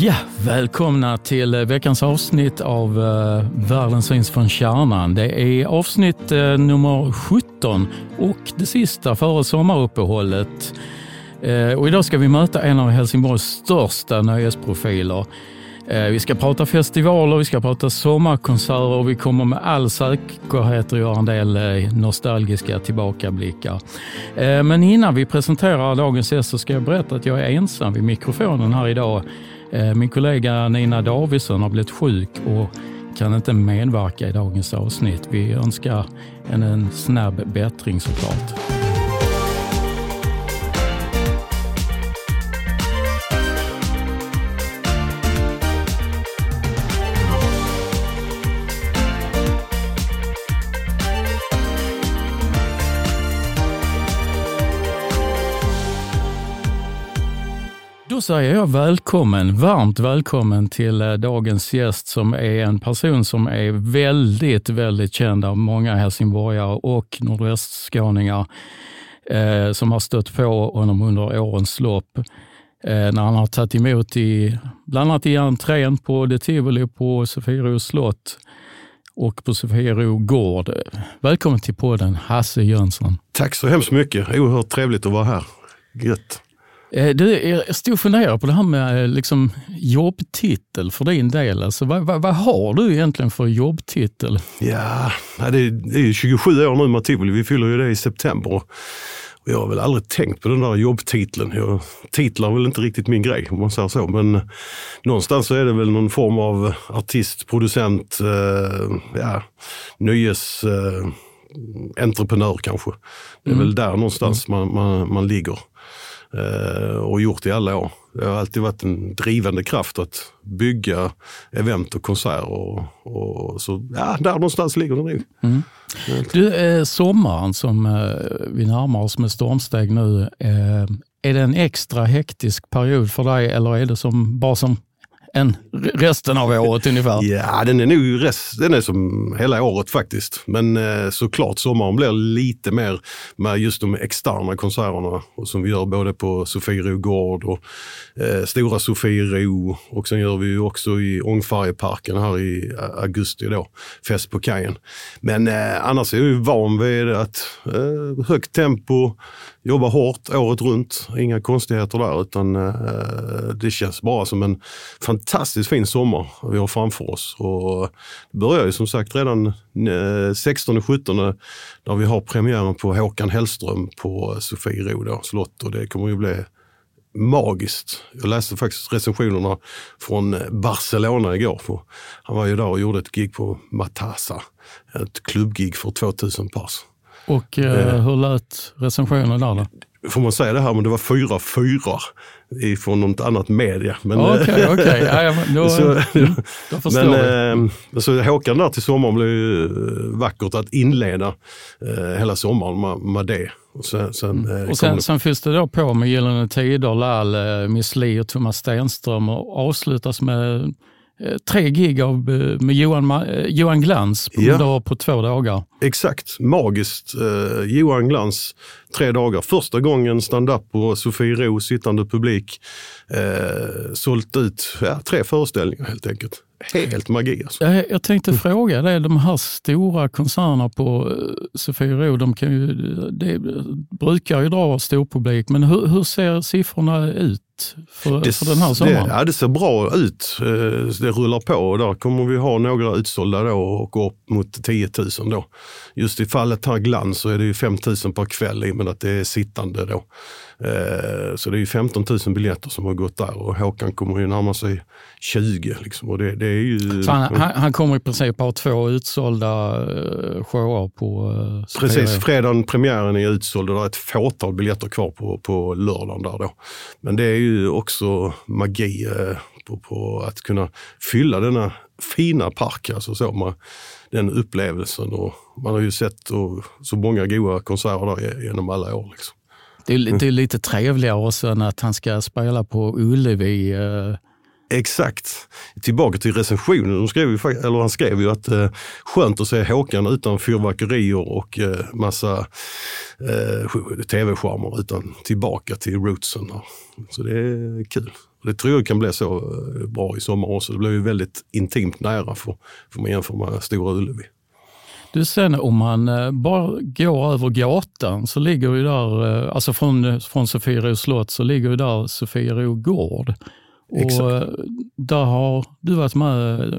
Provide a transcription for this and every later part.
Ja, välkomna till eh, veckans avsnitt av uh, Världen syns från kärnan. Det är avsnitt uh, nummer 17 och det sista före sommaruppehållet. Uh, och idag ska vi möta en av Helsingborgs största nöjesprofiler. Vi ska prata festivaler, vi ska prata sommarkonserter och vi kommer med all säkerhet att göra en del nostalgiska tillbakablickar. Men innan vi presenterar dagens gäst så ska jag berätta att jag är ensam vid mikrofonen här idag. Eh, min kollega Nina Davidsson har blivit sjuk och kan inte medverka i dagens avsnitt. Vi önskar henne en snabb bättring såklart. Säger jag välkommen, varmt välkommen till eh, dagens gäst som är en person som är väldigt, väldigt känd av många helsingborgare och nordvästskåningar eh, som har stött på honom under årens lopp. Eh, när han har tagit emot i, bland annat i entrén på det Tivoli på Sofiero slott och på Sofiero gård. Välkommen till podden Hasse Jönsson. Tack så hemskt mycket. Oerhört trevligt att vara här. Gött. Eh, du, jag stod och funderade på det här med eh, liksom, jobbtitel för din del. Alltså, vad, vad, vad, har du egentligen för jobbtitel? Ja, det är, det är 27 år nu med Tivoli. Vi fyller ju det i september. Jag har väl aldrig tänkt på den där jobbtiteln. Jag, titlar är väl inte riktigt min grej om man säger så. Men någonstans så är det väl någon form av artist, producent, eh, ja, nöjes... Eh, entreprenör kanske. Det är mm. väl där någonstans mm. man, man, man ligger. Eh, och gjort i alla år. Det har alltid varit en drivande kraft att bygga event och konserter. Och, och, så, ja, där någonstans ligger det nog. Mm. Du, eh, sommaren som eh, vi närmar oss med stormsteg nu, eh, är det en extra hektisk period för dig eller är det som, bara som än resten av året ungefär? Ja, den är nog rest, den är som hela året faktiskt. Men eh, såklart sommaren blir lite mer med just de externa konserterna och som vi gör både på Sofiero gård och eh, Stora Sofiero och sen gör vi ju också i Ångfärjeparken här i eh, augusti då, Fest på kajen. Men eh, annars är jag ju van vid att eh, högt tempo, jobba hårt året runt. Inga konstigheter där utan eh, det känns bara som en fantastiskt fin sommar vi har framför oss. Och det börjar ju som sagt redan 16 och 17 där vi har premiären på Håkan Hellström på Sofiero slott och det kommer ju bli magiskt. Jag läste faktiskt recensionerna från Barcelona igår. För han var ju där och gjorde ett gig på Matassa. Ett klubbgig för 2000 pers. Och eh, eh, hur lät recensionen där då? Får man säga det här, men det var fyra fyra från något annat media. Okej, okej. Okay, ja, då, så, mm, då förstår men, vi. Eh, så Håkan där till sommaren blev ju eh, vackert att inleda eh, hela sommaren med, med det. Och sen, sen, mm. eh, och sen, sen fylls det då på med Gyllene Tider, Lall, eh, Miss Li och Thomas Stenström och avslutas med Eh, tre gig av, eh, med Johan, eh, Johan Glans på, ja. på två dagar. Exakt, magiskt. Eh, Johan Glans, tre dagar. Första gången stand-up på Sofiero, sittande publik. Eh, sålt ut ja, tre föreställningar helt enkelt. Helt magi alltså. Jag, jag tänkte mm. fråga dig, de här stora koncernerna på Sofiero, de kan ju, det brukar ju dra stor publik, men hur, hur ser siffrorna ut? För, det, för den här sommaren? Det, ja, det ser bra ut. Eh, det rullar på och där kommer vi ha några utsålda då och gå upp mot 10 000 då. Just i fallet här Glans så är det ju 5 000 per kväll i och med att det är sittande då. Eh, så det är ju 15 000 biljetter som har gått där och Håkan kommer ju närma sig 20. Liksom. Och det, det är ju, han, han, kommer i princip ha två utsålda eh, shower på uh, Precis, fredagen premiären är utsåld och det är ett fåtal biljetter kvar på, på lördagen. Där då. Men det är ju också magi på, på att kunna fylla denna fina park, alltså så med den upplevelsen. Och man har ju sett och, så många goda konserter där genom alla år. Liksom. Det är, det är lite trevligare också än att han ska spela på Ullevi. Eh. Exakt. Tillbaka till recensionen. De skrev ju, eller han skrev ju att eh, skönt att se Håkan utan fyrverkerier och eh, massa eh, tv-skärmar utan tillbaka till rootsen. Så det är kul. Det tror jag kan bli så eh, bra i sommar också. Det blir ju väldigt intimt nära för, för man jämför med Stora Ullevi. Du, sen om man eh, bara går över gatan så ligger ju där, eh, alltså från, från Sofiero slott så ligger ju där Sofiero gård. Och Exakt. där har du varit med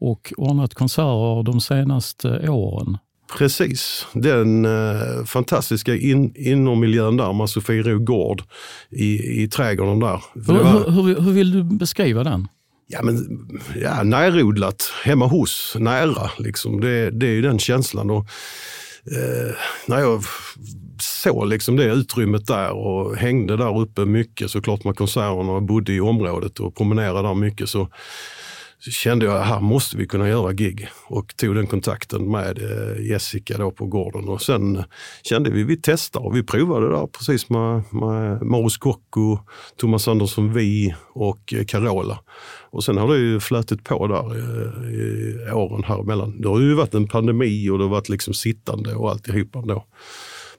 och ordnat konserter de senaste åren. Precis, den eh, fantastiska in, innermiljön där med Sofiero gård i, i trädgården där. Hur, var... hur, hur, vill du beskriva den? Ja, men, ja, närodlat, hemma hos, nära. Liksom. Det, det är ju den känslan. Och, eh, när jag såg liksom det utrymmet där och hängde där uppe mycket såklart med konserterna och bodde i området och promenerade där mycket så så kände jag att här måste vi kunna göra gig och tog den kontakten med eh, Jessica då på gården och sen kände vi vi testar och vi provade där precis med, med Maurice Kocko, Thomas Andersson Vi och eh, Carola. Och sen har det ju flätit på där i, i åren här emellan. Det har ju varit en pandemi och det har varit liksom sittande och alltihopa då.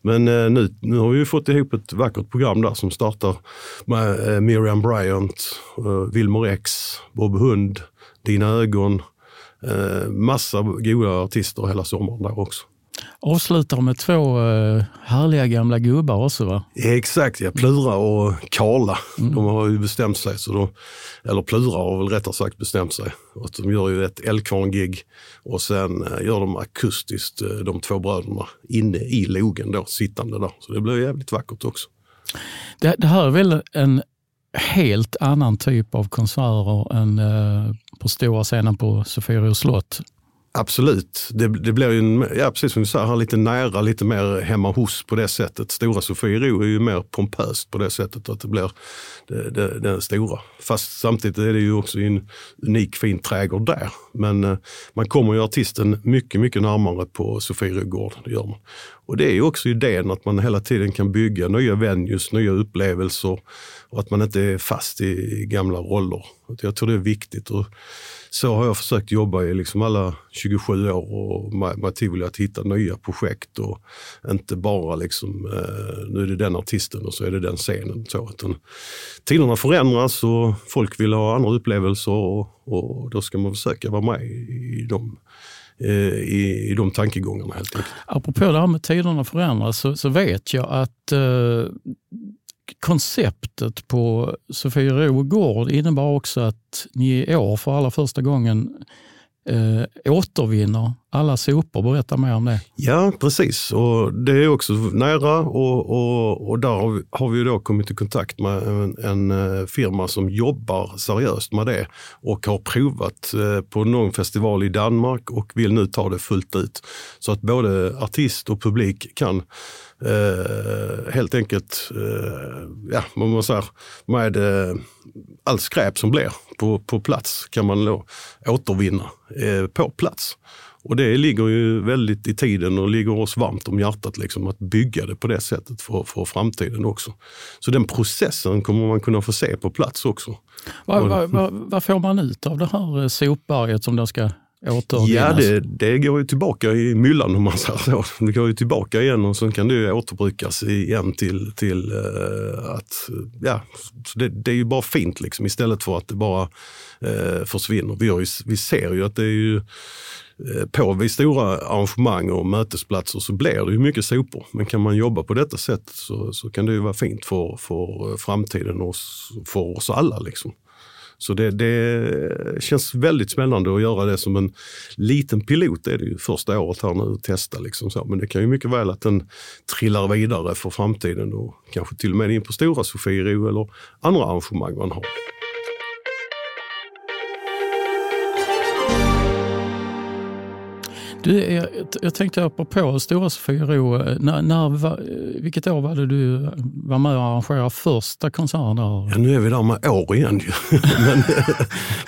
Men eh, nu, nu har vi fått ihop ett vackert program där som startar med eh, Miriam Bryant, eh, Wilmer X, Bob Hund, dina ögon. Eh, massa goda artister hela sommaren där också. Avslutar med två eh, härliga gamla gubbar också va? Exakt, ja. Plura och Karla. Mm. De har ju bestämt sig, så de, eller Plura har väl rättare sagt bestämt sig. Att de gör ju ett Eldkvarn-gig och sen eh, gör de akustiskt, eh, de två bröderna, inne i logen då, sittande där. Så det blir jävligt vackert också. Det, det här är väl en helt annan typ av konserter än eh, på stora scenen på Sofiero slott. Absolut. Det, det blir ju, en, ja, precis som du säger, lite nära, lite mer hemma hos på det sättet. Stora Sofiero är ju mer pompöst på det sättet att det blir det, det, stora. Fast samtidigt är det ju också en unik fin trädgård där. Men eh, man kommer ju artisten mycket, mycket närmare på Sofiero gård. Det gör man. Och det är ju också idén att man hela tiden kan bygga nya venues, nya upplevelser och att man inte är fast i gamla roller. Jag tror det är viktigt. Och så har jag försökt jobba i liksom alla 27 år och med, med Tivoli att hitta nya projekt och inte bara liksom, eh, nu är det den artisten och så är det den scenen. Så, utan tiderna förändras och folk vill ha andra upplevelser och, och då ska man försöka vara med i de eh, i, i de tankegångarna helt enkelt. Apropå det här med tiderna förändras så, så vet jag att eh, konceptet på Sofiero gård innebar också att ni i år för allra första gången eh, återvinner alla sopor. Berätta mer om det. Ja, precis. Och det är också nära och, och, och där har vi, har vi då kommit i kontakt med en, en, eh, firma som jobbar seriöst med det och har provat eh, på någon festival i Danmark och vill nu ta det fullt ut. Så att både artist och publik kan eh, helt enkelt, eh, ja, man säger, med eh, allt skräp som blir på, på plats kan man då återvinna eh, på plats. Och det ligger ju väldigt i tiden och ligger oss varmt om hjärtat liksom, att bygga det på det sättet för, för framtiden också. Så den processen kommer man kunna få se på plats också. Vad, vad, vad, vad får man ut av det här sopberget som då ska återvinnas? Ja, det, det går ju tillbaka i myllan om man säger så. Det går ju tillbaka igen och sen kan det återbrukas igen till, till uh, att, ja, det, det, är ju bara fint liksom istället för att det bara uh, försvinner. Vi, ju, vi ser ju att det är ju uh, på vid stora arrangemang och mötesplatser så blir det ju mycket sopor. Men kan man jobba på detta sätt så, så kan det ju vara fint för, för framtiden och för oss alla. Liksom. Så det, det, känns väldigt spännande att göra det som en liten pilot. Det är det ju första året här nu att testa. Liksom så. Men det kan ju mycket väl att den trillar vidare för framtiden och kanske till och med in på stora Sofiero eller andra arrangemang man har. Du, jag, jag tänkte apropå Stora Sofiero, när, när, vilket år var det du var med och arrangerade första konserten? Ja, nu är vi där med år igen men,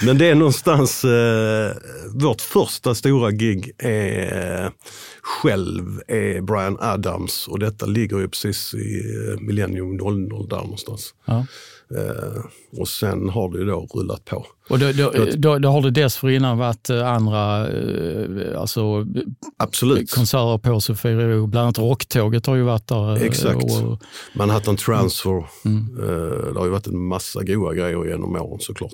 men det är någonstans, eh, vårt första stora gig är själv är Brian Adams och detta ligger ju precis i eh, Millennium 00 där någonstans. Ja. Eh, och sen har det ju då rullat på. Och då, då, då, då har det dessförinnan varit eh, andra eh, alltså, Absolut. konserter på Sofiero, bland annat Rocktåget har ju varit där. Eh, Exakt. Och, Manhattan Transfer. Mm. Det har ju varit en massa goa grejer genom åren såklart.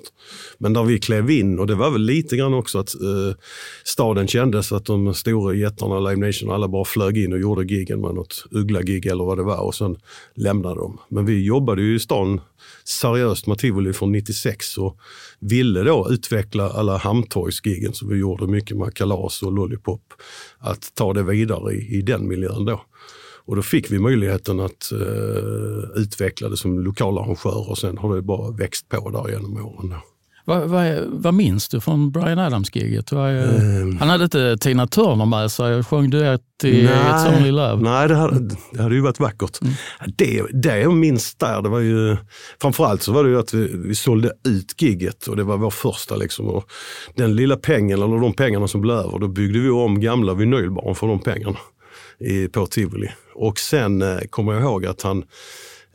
Men där vi klev in, och det var väl lite grann också att eh, staden kändes att de stora jättarna, Live Nation, alla bara flög in och gjorde giggen med något uggla-gig eller vad det var och sen lämnade de. Men vi jobbade ju i stan seriöst med tivoli från 96 och ville då utveckla alla hamntorgsgiggen som vi gjorde mycket med kalas och lollipop, att ta det vidare i, i den miljön då. Och då fick vi möjligheten att eh, utveckla det som lokalarrangör och sen har det bara växt på där genom åren. Då. Vad, vad, vad minns du från Brian Adams-giget? Um, han hade inte Tina Turner med sig. Sjöng duett i nej, It's Only Love? Nej, det hade, det hade ju varit vackert. Mm. Det, det jag minns där, det var ju... Framförallt så var det ju att vi, vi sålde ut gigget och det var vår första. Liksom, och den lilla pengen, eller de pengarna som blev över, då byggde vi om gamla vinylbarn för de pengarna i, på Tivoli. Och sen eh, kommer jag ihåg att han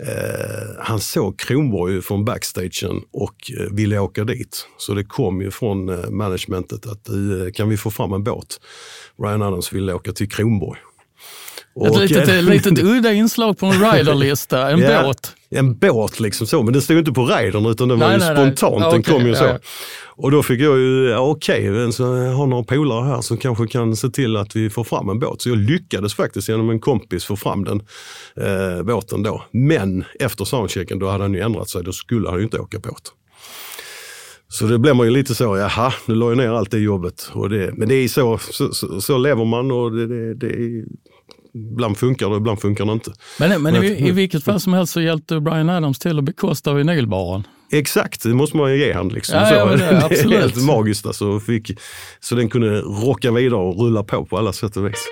Eh, han såg Kronborg från backstagen och eh, ville åka dit. Så det kom ju från eh, managementet att kan vi få fram en båt? Ryan Adams ville åka till Kronborg. Ett litet, litet udda inslag på en riderlista, en ja, båt. En båt liksom så, men den stod inte på ridern utan den nej, var ju nej, spontant, nej. den okay, kom ju så. Ja. Och då fick jag ju, ja, okej, okay, jag har några polare här som kanske kan se till att vi får fram en båt. Så jag lyckades faktiskt genom en kompis få fram den eh, båten då. Men efter soundchecken, då hade han ju ändrat sig, då skulle han ju inte åka båt. Så det blir man ju lite så, jaha, nu la jag ner allt det jobbet. Och det, men det är så, så, så, så lever man och det, det, det är ibland funkar det, ibland funkar det inte. Men, men i, i vilket fall som helst så hjälpte Brian Adams till att bekosta vinylbaren. Exakt, det måste man ju ge han. Liksom. Ja, så. Ja, det, det är helt magiskt alltså. Fick, så den kunde rocka vidare och rulla på på alla sätt och vis.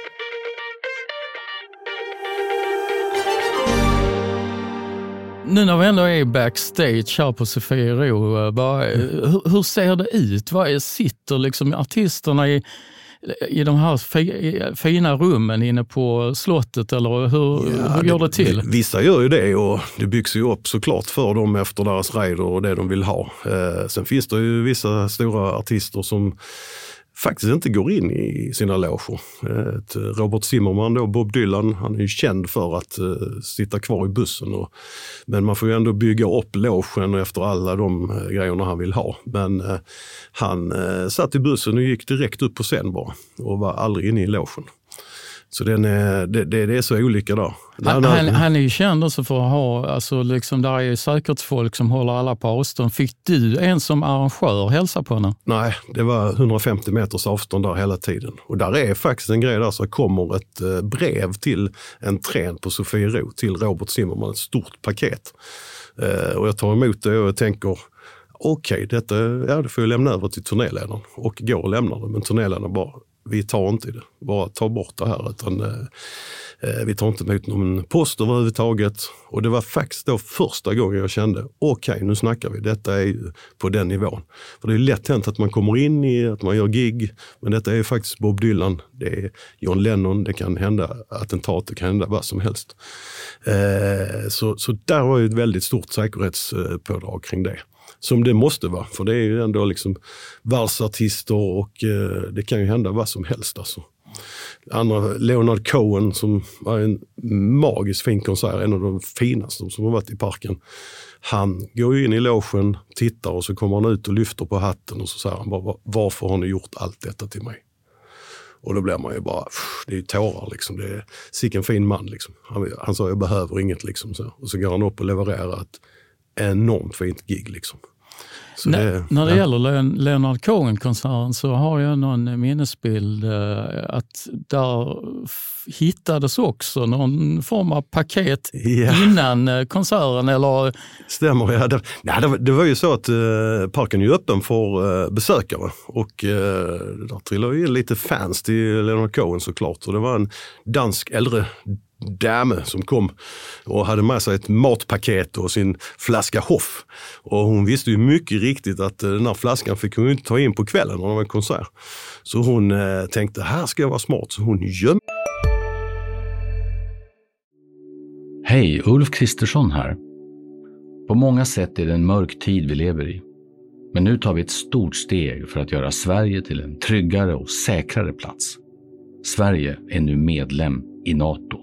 Nu när vi ändå är backstage här på Sofiero, mm. hur, hur, ser det ut? Vad sitter liksom artisterna i i de här fina rummen inne på slottet eller hur, ja, hur går det, det till? Vissa gör ju det och det byggs ju upp såklart för dem efter deras raider och det de vill ha. Eh, sen finns det ju vissa stora artister som faktiskt inte går in i sina loger. Eh, Robert Zimmerman, då, Bob Dylan, han är ju känd för att uh, sitta kvar i bussen. Och, men man får ju ändå bygga upp logen efter alla de uh, grejerna han vill ha. Men uh, han satt i bussen och gick direkt upp på scen bara och var aldrig inne i logen. Så den är, det, det, det, är så olika där. Han, han, han, är ju känd också för att ha, alltså liksom, där är säkerhetsfolk som håller alla på avstånd. Fick du en som arrangör hälsa på honom? Nej, det var 150 meters avstånd där hela tiden. Och där är faktiskt en grej där så kommer ett eh, brev till en trän på Sofiero till Robert Zimmerman, ett stort paket. Eh, och jag tar emot det och jag tänker, okej, okay, detta ja, det får jag lämna över till turnéledaren. Och går och lämnar det, men turnéledaren bara, vi tar inte i det. Bara ta bort det här. Utan, eh, eh, vi tar inte emot någon post överhuvudtaget. Och det var faktiskt då första gången jag kände, okej okay, nu snackar vi, detta är ju på den nivån. För det är lätt hänt att man kommer in i att man gör gig, men detta är faktiskt Bob Dylan, det är John Lennon, det kan hända attentat, det kan hända vad som helst. Eh, så, så där var ju ett väldigt stort säkerhetspådrag kring det som det måste vara. För det är ju ändå liksom världsartister och eh, det kan ju hända vad som helst. Alltså. Andra, Leonard Cohen som var en magiskt fin konsert, en av de finaste som har varit i parken. Han går in i logen, tittar och så kommer han ut och lyfter på hatten och så säger han bara, varför har ni gjort allt detta till mig? Och då blir man ju bara, det är ju tårar liksom. Det är, sicken fin man liksom. Han, han sa, jag behöver inget liksom. Så. Och så går han upp och levererar ett enormt fint gig liksom. Så N det, när det ja. gäller Leonard Cohen-konserten så har jag någon minnesbild eh, att där hittades också någon form av paket ja. innan eh, konserten. Eller... Stämmer, ja. Det, nej, det, det var ju så att eh, parken är öppen för eh, besökare och eh, där trillade ju in lite fans till Leonard Cohen såklart. Och det var en dansk äldre dame som kom och hade med sig ett matpaket och sin flaska Hoff. Och hon visste ju mycket riktigt att eh, den här flaskan fick hon inte ta in på kvällen när det var en konsert. Så hon eh, tänkte, här ska jag vara smart. Så hon gömde Hej, Ulf Kristersson här. På många sätt är det en mörk tid vi lever i. Men nu tar vi ett stort steg för att göra Sverige till en tryggare och säkrare plats. Sverige är nu medlem i Nato.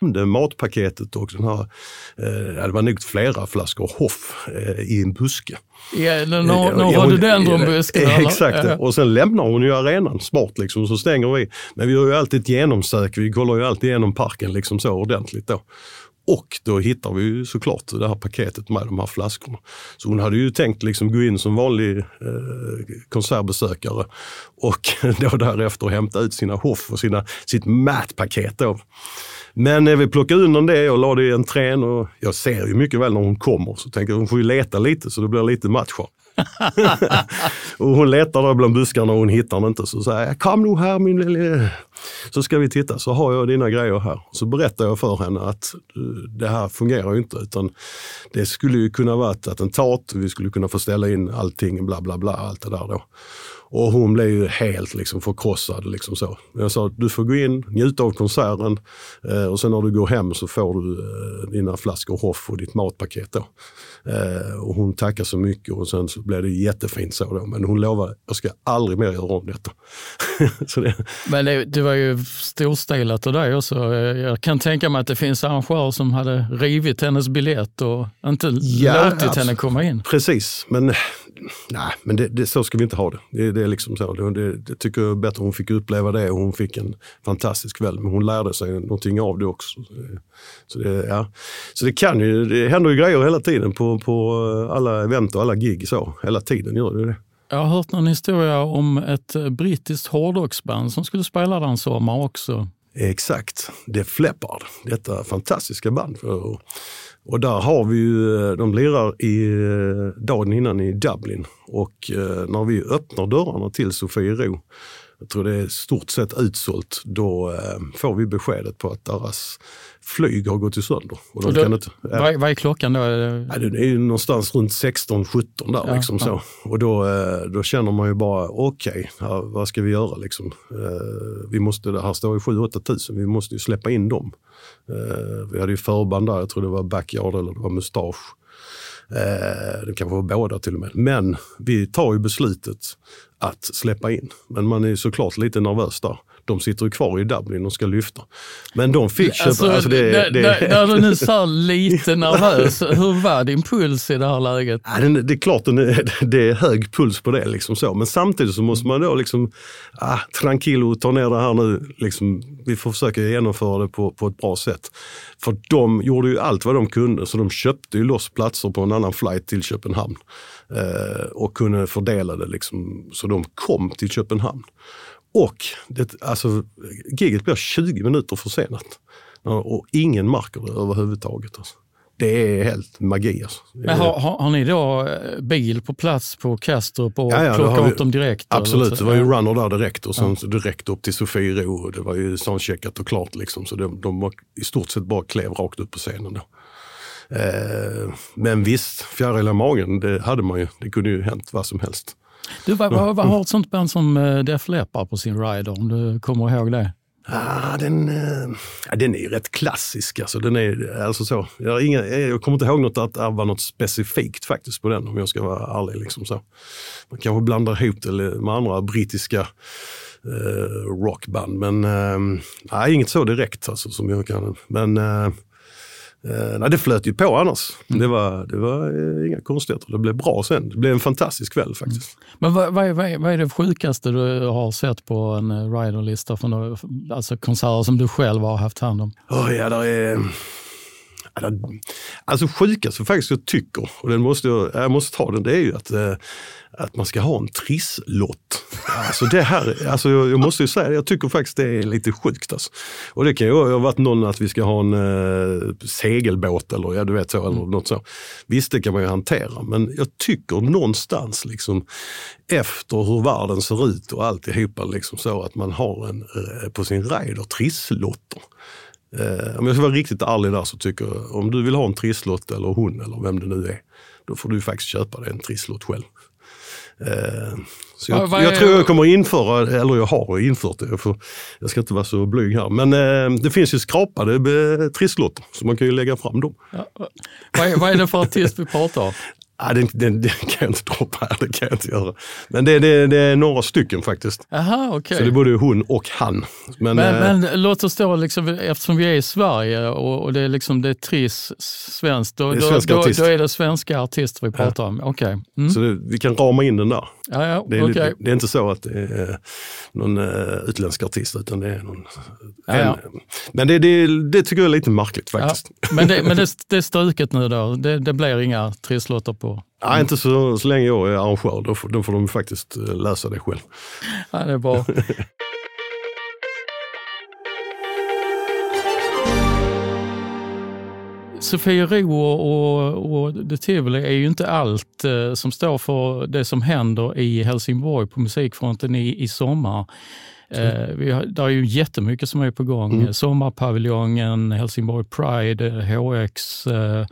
det matpaketet och den här, eh, det var nog flera flaskor Hoff eh, i en buske. Ja, du den från busken? Exakt, ja. och sen lämnar hon ju arenan smart liksom, så stänger vi. Men vi har ju alltid ett genomsök, vi kollar ju alltid igenom parken liksom så ordentligt då. Och då hittar vi ju såklart det här paketet med de här flaskorna. Så hon hade ju tänkt liksom gå in som vanlig eh, konsertbesökare och då därefter hämta ut sina Hoff och sina, sitt matpaket. Då. Men eh, vi plockade undan det och la det i en trän och jag ser ju mycket väl när hon kommer så tänker jag hon får ju leta lite så det blir lite matcher. och hon letar där bland buskarna och hon hittar den inte. Så säger jag, kom nu här min lille... Så ska vi titta, så har jag dina grejer här. Så berättar jag för henne att eh, det här fungerar ju inte utan det skulle ju kunna vara ett attentat, vi skulle kunna få ställa in allting, bla bla bla, allt det där då. Och hon blev ju helt liksom förkrossad. Liksom så. Jag sa du får gå in, njuta av konserten eh, och sen när du går hem så får du eh, dina flaskor Hoff och ditt matpaket. Då. Eh, och hon tackade så mycket och sen så blev det jättefint så då. Men hon lovade, jag ska aldrig mer göra om detta. det... Men det, det, var ju storstilat av dig också. Jag kan tänka mig att det finns arrangörer som hade rivit hennes biljett och inte ja, låtit alltså, henne komma in. Precis, men nej, men det, det, så ska vi inte ha det. Det, det är liksom så. Det, det, tycker jag är bättre hon fick uppleva det och hon fick en fantastisk kväll. Men hon lärde sig någonting av det också. Så det, ja. så det kan ju, det händer ju grejer hela tiden på, på alla event och alla gig så. Hela tiden gör det det. Jag har hört någon historia om ett brittiskt hårdrocksband som skulle spela den sommar också. Exakt, det Fleppard, detta fantastiska band. Och där har vi ju, eh, de lirar i, eh, dagen innan i Dublin. Och eh, när vi öppnar dörrarna till Sofiero, jag tror det är stort sett utsålt, då eh, får vi beskedet på att deras flyg har gått sönder. Och och då, kan inte, ja. vad, vad är klockan då? Ja, det är någonstans runt 16-17 där. Ja, liksom så. Och då, då känner man ju bara, okej, okay, vad ska vi göra? Liksom? Vi måste, det här står ju 7-8 tusen, vi måste ju släppa in dem. Eh, vi hade ju förband där, jag tror det var Backyard eller det var Mustasch. Eh, det kanske var båda till och med. Men vi tar ju beslutet att släppa in. Men man är såklart lite nervös där de sitter ju kvar i Dublin och ska lyfta. Men de fick köpa... Alltså, alltså det, när, det, när du nu sa lite nervös, hur var din puls i det här läget? Ja, det, det är klart det är hög puls på det. Liksom så. Men samtidigt så måste man då liksom, ah, tranquilo, ta ner det här nu. Liksom, vi får försöka genomföra det på, på ett bra sätt. För de gjorde ju allt vad de kunde, så de köpte ju loss platser på en annan flight till Köpenhamn. Eh, och kunde fördela det liksom, så de kom till Köpenhamn. Och det, alltså, giget blir 20 minuter försenat. Och ingen märker det överhuvudtaget. Alltså. Det är helt magi. Alltså. Men har, har, har, ni då eh, bil på plats på Kastrup och ja, ja, plockar upp dem direkt? Absolut, det var ju runner där direkt och sen ja. direkt upp till Sofiero. Det var ju soundcheckat och klart liksom. Så de, de i stort sett bara klev rakt upp på scenen. Då. Eh, men visst, fjäril i magen, det hade man ju. Det kunde ju hänt vad som helst. Du, vad, vad, vad har ett sånt band som eh, Def Leppard på sin rider, om du kommer ihåg det? Ah, den, eh, den är ju rätt klassisk. Alltså, den är, alltså så. Jag, inga, eh, jag kommer inte ihåg något att det var något specifikt faktiskt på den om jag ska vara ärlig. Liksom så. Man kanske blandar ihop det med andra brittiska eh, rockband. Men eh, nej, inget så direkt alltså, som jag kan. Men eh, nej, det flöt ju på annars. Mm. Det var, det var eh, inga konstigheter. Det blev bra sen. Det blev en fantastisk kväll faktiskt. Mm. Men vad, vad, vad, vad, är det sjukaste du har sett på en uh, riderlista? Från, alltså konserter som du själv har haft hand om? Oh, ja, där är... Alltså sjukast faktiskt jag tycker, och den måste jag, jag måste ta den, det är ju att, eh, att man ska ha en trisslott. Alltså det här, alltså jag, jag måste ju säga jag tycker faktiskt det är lite sjukt. Alltså. Och det kan ju ha varit någon att vi ska ha en eh, segelbåt eller ja, du vet så, eller mm. något så. Visst, det kan man ju hantera, men jag tycker någonstans liksom efter hur världen ser ut och alltihopa liksom så att man har en eh, på sin rider trisslotter. Eh, om jag ska vara riktigt ärlig där så tycker jag, om du vill ha en trisslott eller hon eller vem det nu är, då får du faktiskt köpa dig en trisslott själv. Eh, så jag, ja, jag tror jag kommer införa, eller jag har infört det, jag, får, jag ska inte vara så blyg här. Men eh, det finns ju skrapade trisslotter, så man kan ju lägga fram dem. Ja, vad, är, vad är det för artist vi pratar om? Ja, den, den, den, kan jag inte droppa här, det kan jag inte göra. Men det, det, det är några stycken faktiskt. Aha, okay. Så det är både hon och han. Men, men, äh, men låt oss då, liksom, eftersom vi är i Sverige och, och det är liksom det är Triss svenskt, då, är, då, då, då, är det svenska artister vi pratar ja. om. Okay. Mm. Så det, vi kan rama in den där. Ja, ja, det, är okay. lite, det är inte så att det är någon uh, utländsk artist, utan det är någon... Ja, en, men det, det, det, tycker jag är lite märkligt faktiskt. Men, det, men det, är struket nu då? Det, det blir inga trisslotter på? Nej, inte så, så länge jag är arrangör. Då får, då får de faktiskt eh, lösa det själv. Ja, det är bra. Sofiero och, och The Tivoli är ju inte allt eh, som står för det som händer i Helsingborg på musikfronten i, i sommar. Eh, vi har, det är ju jättemycket som är på gång. Mm. Sommarpaviljongen, Helsingborg Pride, HX, eh,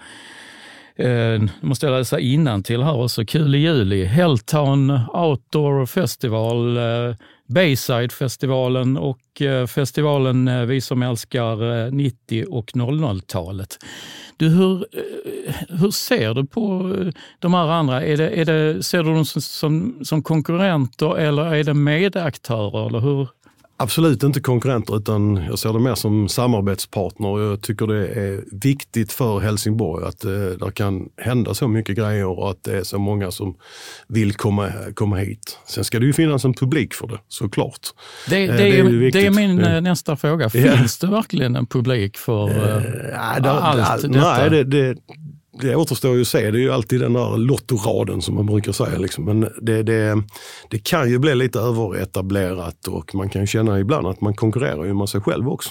Eh, måste jag läsa till här också. Kul i juli. Helltown Outdoor Festival, eh, Bayside-festivalen och eh, festivalen eh, Vi som älskar eh, 90 och 00-talet. Du, hur, eh, hur ser du på eh, de här andra? Är det, är det, ser du dem som, som, som konkurrenter eller är det medaktörer? Eller hur, Absolut inte konkurrenter utan jag ser det mer som samarbetspartner. Jag tycker det är viktigt för Helsingborg att eh, det kan hända så mycket grejer och att det är så många som vill komma, komma hit. Sen ska det ju finnas en publik för det såklart. Det, eh, det, det är, det är min. Eh, nästa fråga. Finns det verkligen en publik för eh, det, allt det, detta? Nej, det, det återstår ju att se. Det är ju alltid den där lottoraden som man brukar säga. Liksom. Men det, det, det kan ju bli lite överetablerat och man kan känna ibland att man konkurrerar ju med sig själv också.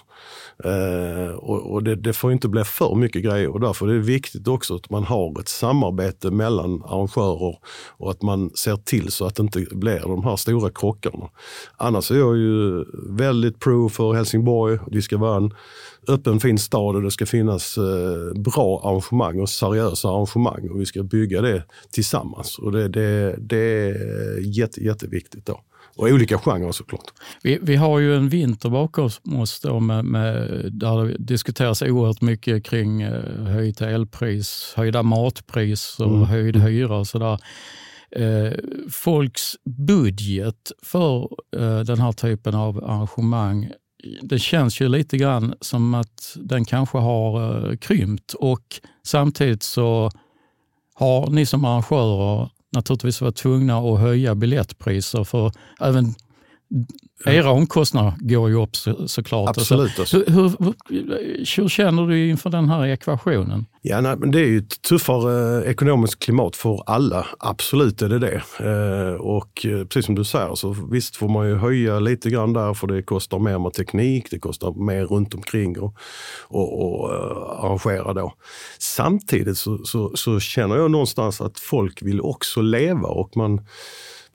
Eh, och, och det, det, får inte bli för mycket grejer och därför är det viktigt också att man har ett samarbete mellan arrangörer och att man ser till så att det inte blir de här stora krockarna. Annars är jag ju väldigt pro för Helsingborg. Det ska vara en öppen fin stad och det ska finnas eh, bra arrangemang och seriösa arrangemang och vi ska bygga det tillsammans. Och det, det, det är jätte, jätteviktigt då. Och olika genrer såklart. Vi, vi har ju en vinter bakom oss då med, med, där det diskuteras oerhört mycket kring eh, höjt elpris, höjda matpriser, mm. höjd hyra och sådär. Eh, folks budget för eh, den här typen av arrangemang det känns ju lite grann som att den kanske har eh, krympt och samtidigt så har ni som arrangörer naturligtvis varit tvungna att höja biljettpriser för även era omkostnader går ju upp så, såklart. Absolut. Alltså. Hur, hur, hur, känner du inför den här ekvationen? Ja, nej, men det är ju ett tuffare eh, ekonomiskt klimat för alla. Absolut är det det. Eh, och eh, precis som du säger, så visst får man ju höja lite grann där för det kostar mer med teknik, det kostar mer runt omkring och, och, och arrangera då. Samtidigt så, så, så känner jag någonstans att folk vill också leva och man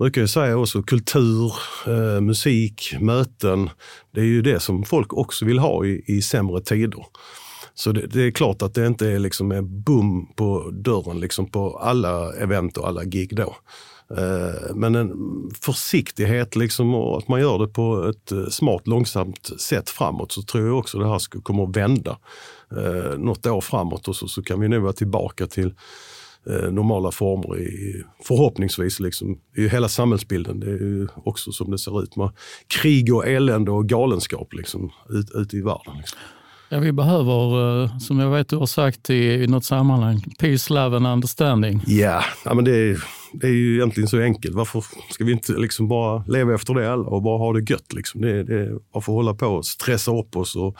brukar jag säga också kultur, eh, musik, möten. Det är ju det som folk också vill ha i, i sämre tider. Så det, det, är klart att det inte är liksom en boom på dörren liksom på alla event och alla gig då. Eh, men en försiktighet liksom och att man gör det på ett eh, smart, långsamt sätt framåt så tror jag också det här kommer att vända eh, något år framåt och så, så kan vi nu vara tillbaka till normala former i, förhoppningsvis. Liksom, i hela samhällsbilden. Det är ju också som det ser ut med krig och elände och galenskap liksom, ute ut i världen. Liksom. Ja, vi behöver, eh, som jag vet du har sagt i, i något sammanhang, peace, love and understanding. Ja, ja men det är, det är ju egentligen så enkelt. Varför ska vi inte liksom bara leva efter det alla och bara ha det gött? Liksom? Det, det, varför hålla på och stressa upp oss och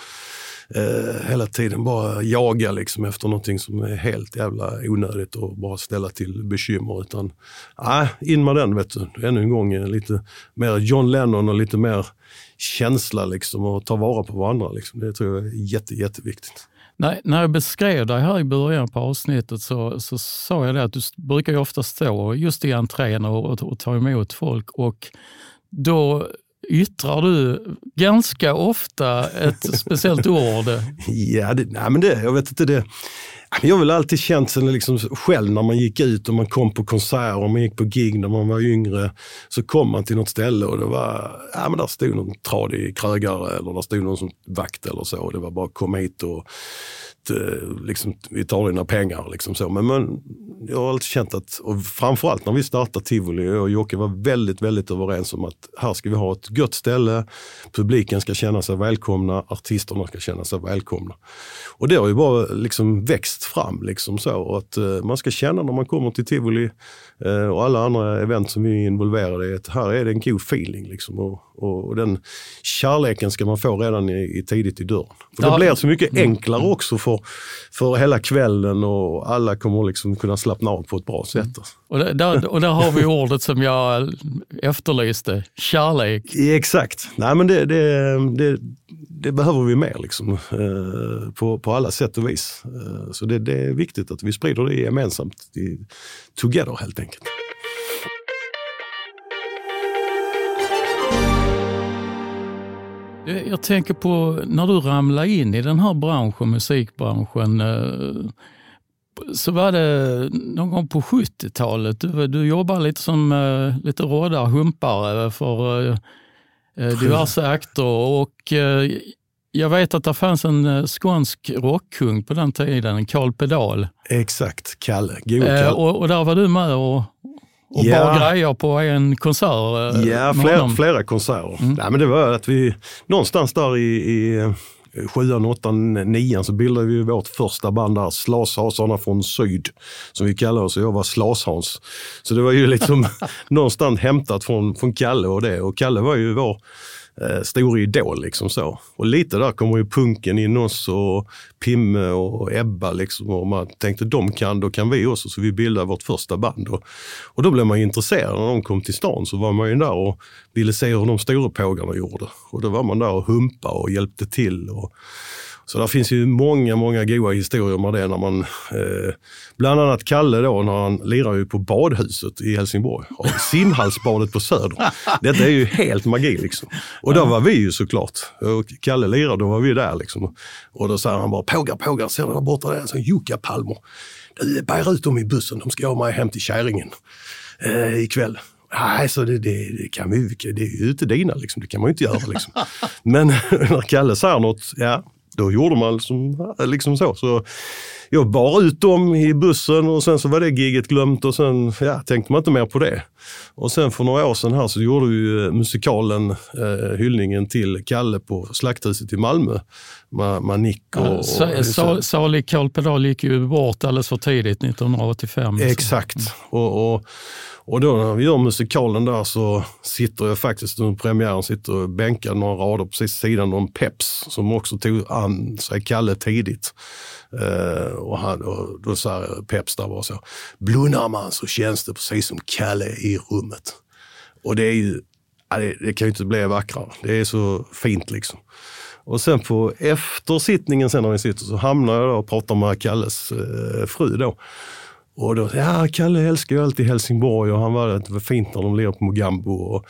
eh, hela tiden bara jaga liksom efter någonting som är helt jävla onödigt och bara ställa till bekymmer. Utan äh, in med den, vet du. ännu en gång eh, lite mer John Lennon och lite mer känsla liksom och ta vara på varandra. Liksom. Det tror jag är jätte, jätteviktigt. När, när jag beskrev dig här i början på avsnittet så, så sa jag det att du brukar ju ofta stå just i entrén och, och, och ta emot folk och då yttrar du ganska ofta ett speciellt ord. Ja, det, nej, men det, jag vet inte. det jag har väl alltid känt sen liksom själv när man gick ut och man kom på konserter och man gick på gig när man var yngre. Så kom man till något ställe och det var, ja men där stod någon tradig krögare eller där stod någon som vakt eller så. Det var bara kom hit och liksom, vi tar dina pengar. Liksom så. Men, men jag har alltid känt att, och framförallt när vi startade Tivoli, jag och Jocke var väldigt, väldigt överens om att här ska vi ha ett gött ställe, publiken ska känna sig välkomna, artisterna ska känna sig välkomna. Och det har ju bara liksom växt fram liksom så. Att uh, man ska känna när man kommer till Tivoli uh, och alla andra event som vi är involverade i, att här är det en god feeling. Liksom, och, och, och den kärleken ska man få redan i, i tidigt i dörren. För det blir så mycket mm. enklare också för, för hela kvällen och alla kommer liksom kunna slappna av på ett bra sätt. Mm. Och, där, och där har vi ordet som jag efterlyste, kärlek. Exakt. Nej, men det, det, det, det behöver vi mer liksom, eh, på, på alla sätt och vis. Eh, så det, det, är viktigt att vi sprider det gemensamt, together helt enkelt. Jag tänker på när du ramlade in i den här branschen, musikbranschen, eh, så var det någon gång på 70-talet. Du, du jobbade lite som uh, lite rådare humpare för uh, diverse akter och jag vet att det fanns en skånsk rockkung på den tiden, Karl Pedal. Exakt, Kalle. God Kalle. Och, och där var du med och, och ja. bar grejer på en konsert? Ja, flera, flera konserter. Mm. Nej, men det var att vi någonstans där i, i sjuan, åttan, nian så bildade vi vårt första band där, Slashasarna från Syd, som vi kallar oss. Jag var Slashans. Så det var ju liksom någonstans hämtat från, från Kalle och det. Och Kalle var ju vår eh, stor idol. Liksom så. Och lite där kommer ju punken in oss och Pimme och Ebba. Liksom, och man tänkte de kan, då kan vi också. Så vi bildade vårt första band. Och, och då blev man ju intresserad. När de kom till stan så var man ju där och ville se hur de stora pågarna gjorde. Och då var man där och humpa och hjälpte till. Och, så det finns ju många, många goda historier med det. När man, eh, bland annat Kalle då, när han lirar ju på badhuset i Helsingborg. Simhallsbadet på Söder. Detta är ju helt magi liksom. Och då var vi ju såklart. Och Kalle lirar, då var vi där liksom. Och då säger han bara, pågar, pågar, ser du där borta? Det är alltså Jukkapalmer. Du, bär ut dem i bussen, de ska ha mig hem till Käringen eh, ikväll. Nej, så det, det, det, kan vi, det är ju inte dina, liksom. det kan man ju inte göra. Liksom. Men när Kalle säger något, ja, då gjorde man liksom, liksom så. så. Jag bar ut dem i bussen och sen så var det giget glömt och sen ja, tänkte man inte mer på det. Och sen för några år sedan här så gjorde vi musikalen eh, hyllningen till Kalle på Slakthuset i Malmö. Med, med Nick och... Ja, sa, salig Karl Pedal gick ju bort alldeles för tidigt 1985. Exakt. Och, och och då när vi gör musikalen där så sitter jag faktiskt under premiären sitter och bänkar några rader precis sidan om Peps som också tog an sig Kalle tidigt. Uh, och, han, och då sa Peps där bara så, blundar man så känns det precis som Kalle i rummet. Och det är ju, ja, det, det, kan ju inte bli vackrare. Det är så fint liksom. Och sen på eftersittningen sen när vi sitter så hamnar jag då och pratar med Kalles eh, fru då. Och då, ja, Kalle älskar ju alltid Helsingborg och han var, det var fint när de lirade på Mugambo och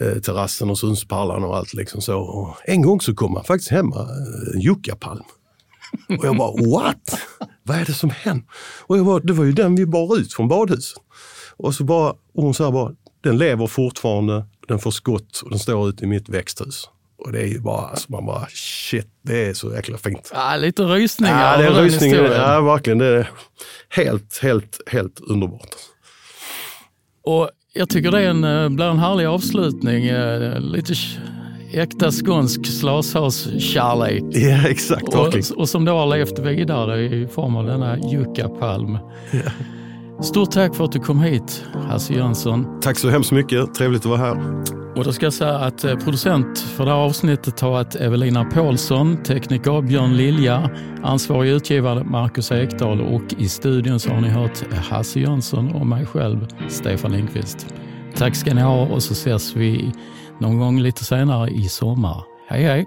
eh, terrassen och Sundspallarna och allt liksom så. Och en gång så kom han faktiskt hemma, eh, Jukkapalm. Och jag bara, what? Vad är det som händer? Och jag bara, det var ju den vi bar ut från badhuset. Och så bara, och hon sa bara, den lever fortfarande, den får skott och den står ute i mitt växthus. Och det är ju bara, alltså man bara shit, det är så jäkla fint. Ja, lite rysningar Ja, det är rysningar. Ja, verkligen. Det är helt, helt, helt underbart. Och jag tycker det är en, eh, blir en härlig avslutning. eh, Lite äkta skånsk slashas-kärlek. Ja, exakt. Och, och som då har levt vidare i form av denna yuccapalm. Stort tack för att du kom hit, Hasse Jönsson. Tack så hemskt mycket. Trevligt att vara här. Och då ska jag säga att eh, producent för det här avsnittet har varit Evelina Paulsson, tekniker Björn Lilja, ansvarig utgivare Marcus Ekdahl och i studion så har ni hört Hasse Jönsson och mig själv, Stefan Lindqvist. Tack ska ni ha och så ses vi någon gång lite senare i sommar. Hej hej!